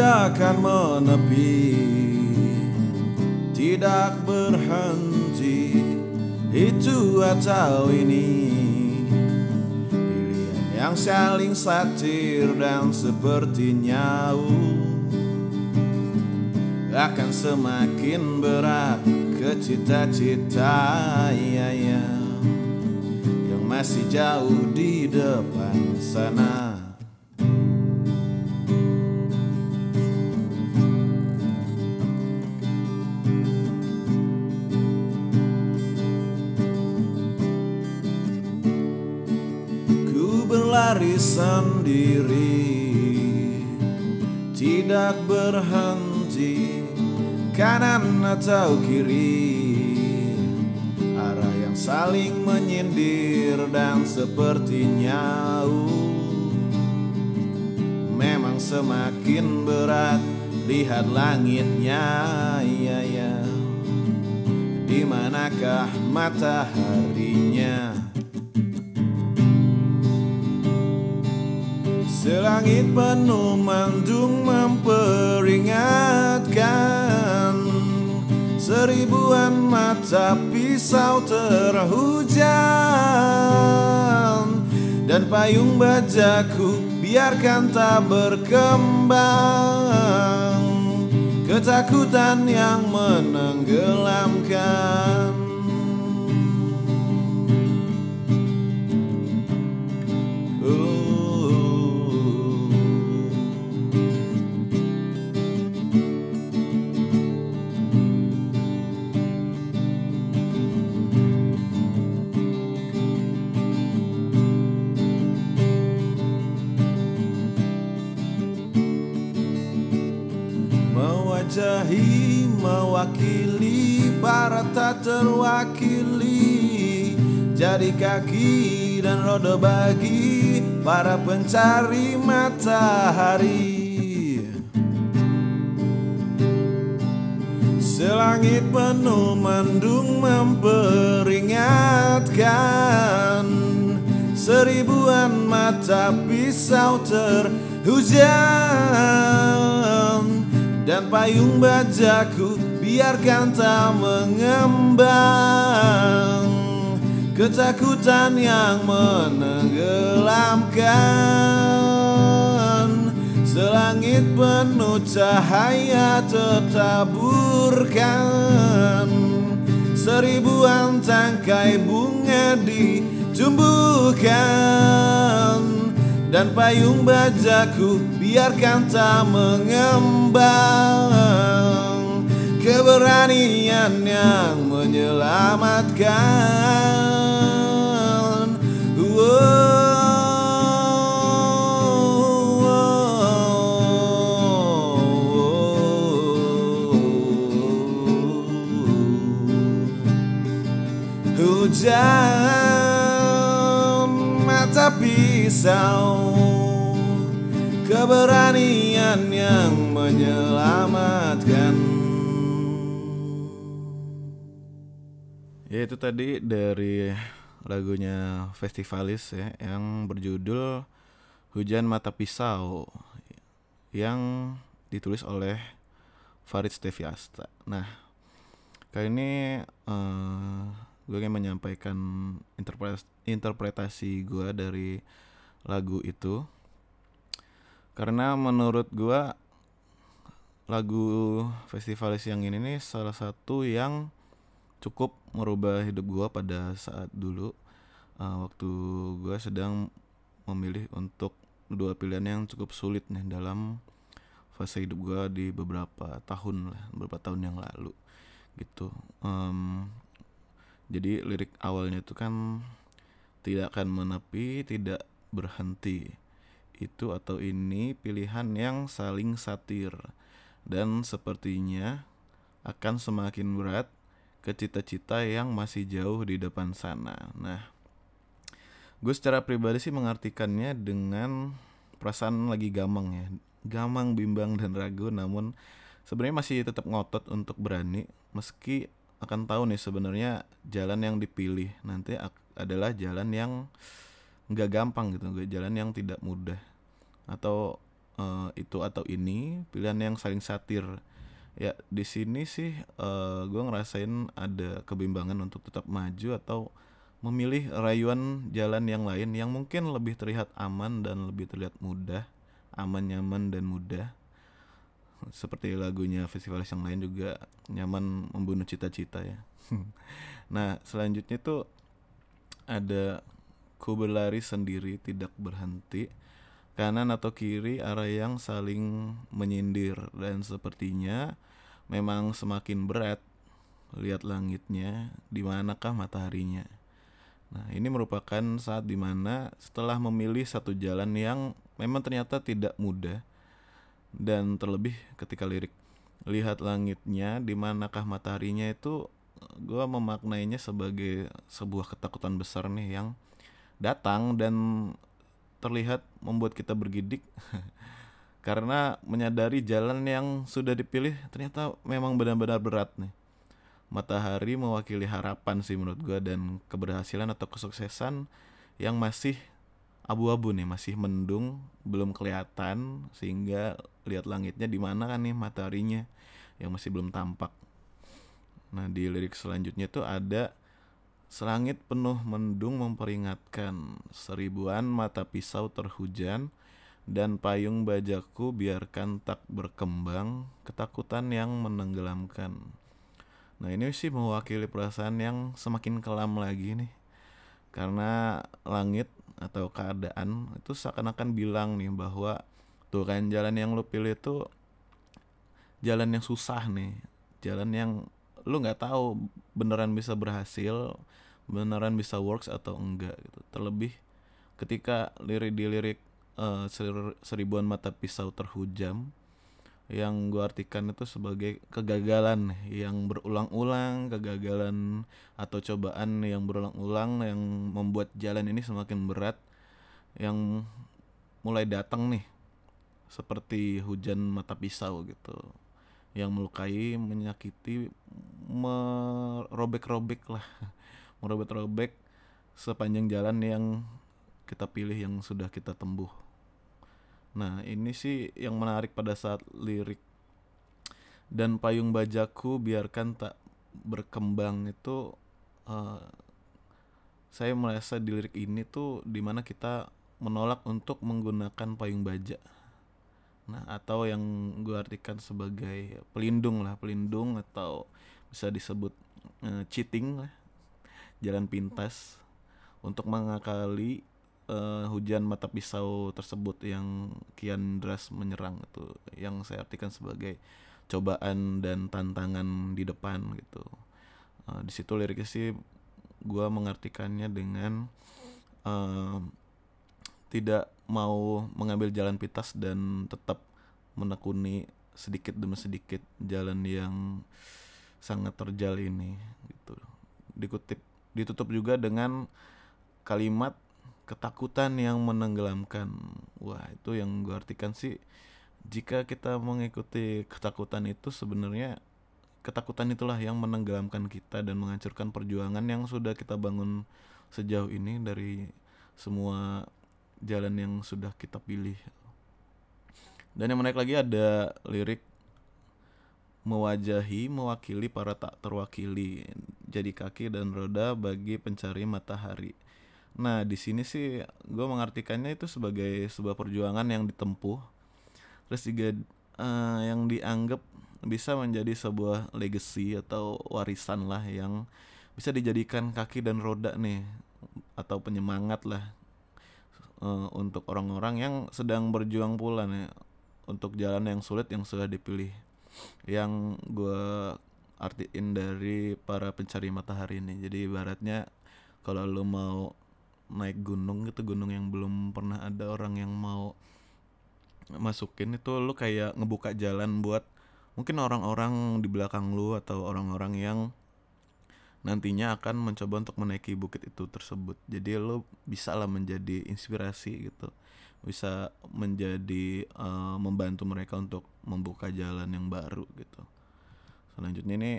tidak akan menepi tidak berhenti. Itu atau ini pilihan yang saling satir dan seperti nyau akan semakin berat ke cita-cita. Ya, ya, yang masih jauh di depan sana. Berlari sendiri. Tidak berhenti Kanan atau kiri. Arah yang saling menyindir Dan seperti nyau Memang semakin berat Lihat langitnya ya, ya. Di manakah mataharinya Selangit penuh mendung memperingatkan. Seribuan mata pisau terhujan. Dan payung bajaku biarkan tak berkembang. Ketakutan yang menenggelamkan mewakili Barat tak terwakili. Jadi kaki dan roda bagi Para pencari matahari. Selangit penuh mendung memperingatkan. Seribuan mata pisau terhujan Dan payung bajaku biarkan tak mengembang Ketakutan yang menenggelamkan. Selangit penuh cahaya tertaburkan. Seribuan tangkai bunga ditumbuhkan Dan payung bajaku biarkan tak mengembang Keberanian yang menyelamatkan. Hujan mata pisau Keberanian yang menyelamatkan tadi dari lagunya Festivalis ya Yang berjudul Hujan Mata Pisau Yang ditulis oleh Farid Steviasta. Nah kali ini uh, gue ingin menyampaikan interpretasi, interpretasi gue dari lagu itu. Karena menurut gue lagu festivalis yang ini nih salah satu yang cukup merubah hidup gue pada saat dulu. Uh, waktu gue sedang memilih untuk dua pilihan yang cukup sulit nih dalam fase hidup gue di beberapa tahun lah beberapa tahun yang lalu gitu. Um, jadi lirik awalnya itu kan tidak akan menepi tidak berhenti. Itu atau ini pilihan yang saling satir dan sepertinya akan semakin berat ke cita-cita yang masih jauh di depan sana. Nah gue secara pribadi sih mengartikannya dengan perasaan lagi gamang ya. Gamang bimbang dan ragu namun sebenarnya masih tetap ngotot untuk berani meski akan tahu nih sebenarnya jalan yang dipilih nanti adalah jalan yang nggak gampang gitu jalan yang tidak mudah. Atau uh, itu atau ini pilihan yang saling satir ya di sini sih uh, gue ngerasain ada kebimbangan untuk tetap maju atau memilih rayuan jalan yang lain yang mungkin lebih terlihat aman dan lebih terlihat mudah aman nyaman dan mudah. Seperti lagunya festivalis yang lain juga nyaman membunuh cita-cita ya. Nah selanjutnya tuh ada ku berlari sendiri tidak berhenti kanan atau kiri arah yang saling menyindir. Dan sepertinya memang semakin berat lihat langitnya di manakah mataharinya. Nah, ini merupakan saat di mana setelah memilih satu jalan yang memang ternyata tidak mudah dan terlebih ketika lirik. Lihat langitnya di manakah mataharinya itu gue memaknainya sebagai sebuah ketakutan besar nih yang datang dan terlihat membuat kita bergidik karena menyadari jalan yang sudah dipilih ternyata memang benar-benar berat nih. Matahari mewakili harapan sih menurut gue dan keberhasilan atau kesuksesan yang masih abu-abu nih, masih mendung, belum kelihatan sehingga lihat langitnya di mana kan nih mataharinya yang masih belum tampak. Nah, di lirik selanjutnya tuh ada Selangit penuh mendung memperingatkan seribuan mata pisau terhujan dan payung bajaku biarkan tak berkembang ketakutan yang menenggelamkan. Nah ini sih mewakili perasaan yang semakin kelam lagi nih karena langit atau keadaan itu seakan-akan bilang nih bahwa tuh kan jalan yang lu pilih itu jalan yang susah nih jalan yang lu nggak tahu beneran bisa berhasil beneran bisa works atau enggak gitu. Terlebih ketika lirik di lirik uh, seribuan mata pisau terhujam yang gue artikan itu sebagai kegagalan yang berulang-ulang kegagalan atau cobaan yang berulang-ulang yang membuat jalan ini semakin berat yang mulai datang nih seperti hujan mata pisau gitu yang melukai menyakiti merobek-robek lah merobek-robek sepanjang jalan yang kita pilih yang sudah kita tempuh. Nah, ini sih yang menarik pada saat lirik dan payung bajaku biarkan tak berkembang itu uh, saya merasa di lirik ini tuh di mana kita menolak untuk menggunakan payung baja. Nah, atau yang gue artikan sebagai pelindung lah, pelindung atau bisa disebut uh, cheating lah jalan pintas untuk mengakali uh, hujan mata pisau tersebut yang kian deras menyerang itu yang saya artikan sebagai cobaan dan tantangan di depan gitu. Uh, di situ liriknya sih gue mengartikannya dengan uh, tidak mau mengambil jalan pintas dan tetap menekuni sedikit demi sedikit jalan yang sangat terjal ini gitu. Dikutip ditutup juga dengan kalimat ketakutan yang menenggelamkan. Wah itu yang gue artikan sih jika kita mengikuti ketakutan itu sebenarnya ketakutan itulah yang menenggelamkan kita dan menghancurkan perjuangan yang sudah kita bangun sejauh ini dari semua jalan yang sudah kita pilih dan yang menarik lagi ada lirik mewajahi mewakili para tak terwakili jadi kaki dan roda bagi pencari matahari. Nah di sini sih gue mengartikannya itu sebagai sebuah perjuangan yang ditempuh, terus juga uh, yang dianggap bisa menjadi sebuah legacy atau warisan lah yang bisa dijadikan kaki dan roda nih atau penyemangat lah uh, untuk orang-orang yang sedang berjuang pula nih untuk jalan yang sulit yang sudah dipilih. Yang gue artiin dari para pencari matahari ini. Jadi ibaratnya kalau lo mau naik gunung gitu gunung yang belum pernah ada orang yang mau masukin itu lo kayak ngebuka jalan buat mungkin orang-orang di belakang lu atau orang-orang yang nantinya akan mencoba untuk menaiki bukit itu tersebut jadi lo bisa lah menjadi inspirasi gitu bisa menjadi uh, membantu mereka untuk membuka jalan yang baru gitu. Selanjutnya ini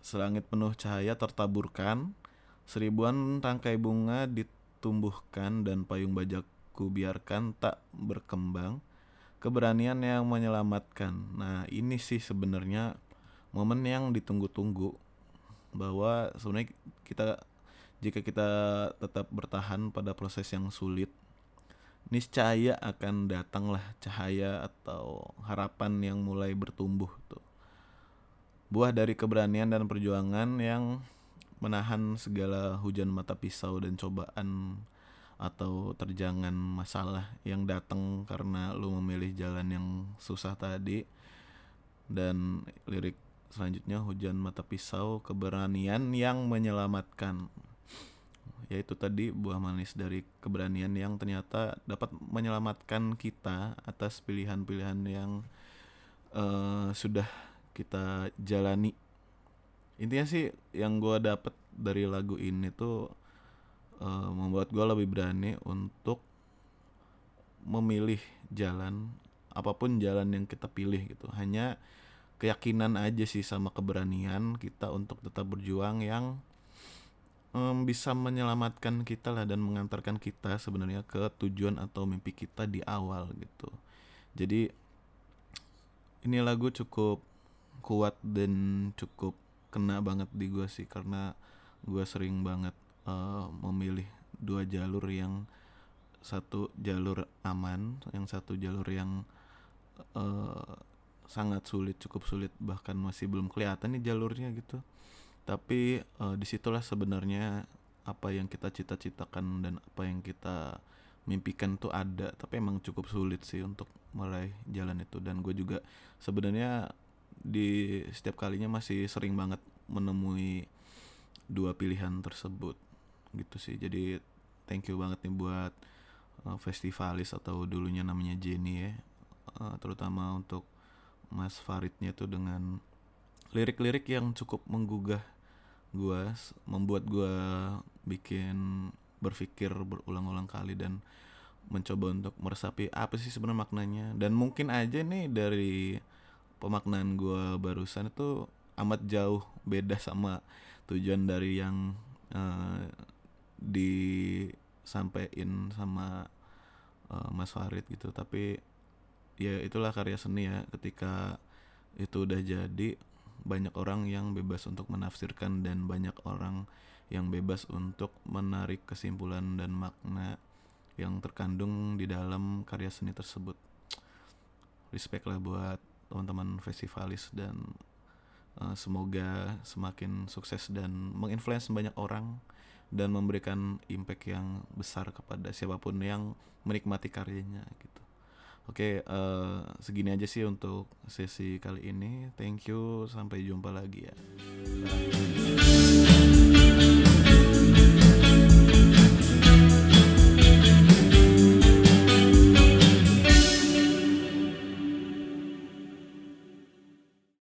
selangit penuh cahaya tertaburkan, seribuan tangkai bunga ditumbuhkan dan payung bajakku biarkan tak berkembang. keberanian yang menyelamatkan. Nah, ini sih sebenarnya momen yang ditunggu-tunggu bahwa sebenarnya kita jika kita tetap bertahan pada proses yang sulit niscaya akan datanglah cahaya atau harapan yang mulai bertumbuh tuh. Buah dari keberanian dan perjuangan yang menahan segala hujan mata pisau dan cobaan atau terjangan masalah yang datang karena lu memilih jalan yang susah tadi dan lirik selanjutnya hujan mata pisau keberanian yang menyelamatkan. Yaitu tadi buah manis dari keberanian yang ternyata dapat menyelamatkan kita atas pilihan-pilihan yang uh, sudah kita jalani. Intinya sih yang gue dapet dari lagu ini tuh uh, membuat gue lebih berani untuk memilih jalan apa pun jalan yang kita pilih gitu. Hanya keyakinan aja sih sama keberanian kita untuk tetap berjuang yang um, bisa menyelamatkan kita lah dan mengantarkan kita sebenarnya ke tujuan atau mimpi kita di awal gitu. Jadi ini lagu cukup kuat dan cukup kena banget di gue sih karena gue sering banget uh, memilih dua jalur yang satu jalur aman, yang satu jalur yang uh, sangat sulit, cukup sulit bahkan masih belum kelihatan nih jalurnya gitu. Tapi uh, di situlah sebenarnya apa yang kita cita-citakan dan apa yang kita mimpikan tuh ada. Tapi emang cukup sulit sih untuk meraih jalan itu. Dan gue juga sebenarnya di setiap kalinya masih sering banget menemui dua pilihan tersebut gitu sih. Jadi thank you banget nih buat uh, festivalis atau dulunya namanya Jenny ya uh, terutama untuk Mas Faridnya tuh dengan lirik-lirik yang cukup menggugah gue membuat gue bikin berpikir berulang-ulang kali dan mencoba untuk meresapi apa sih sebenarnya maknanya. Dan mungkin aja nih dari pemaknaan gue barusan itu amat jauh beda sama tujuan dari yang uh, disampaikan sama uh, Mas Farid gitu. Tapi ya itulah karya seni ya ketika itu udah jadi banyak orang yang bebas untuk menafsirkan dan banyak orang yang bebas untuk menarik kesimpulan dan makna yang terkandung di dalam karya seni tersebut. Respect lah buat teman-teman festivalis dan uh, semoga semakin sukses dan menginfluence banyak orang dan memberikan impact yang besar kepada siapa pun yang menikmati karyanya gitu. Oke, uh, segini aja sih untuk sesi kali ini. Thank you, sampai jumpa lagi ya. Bye.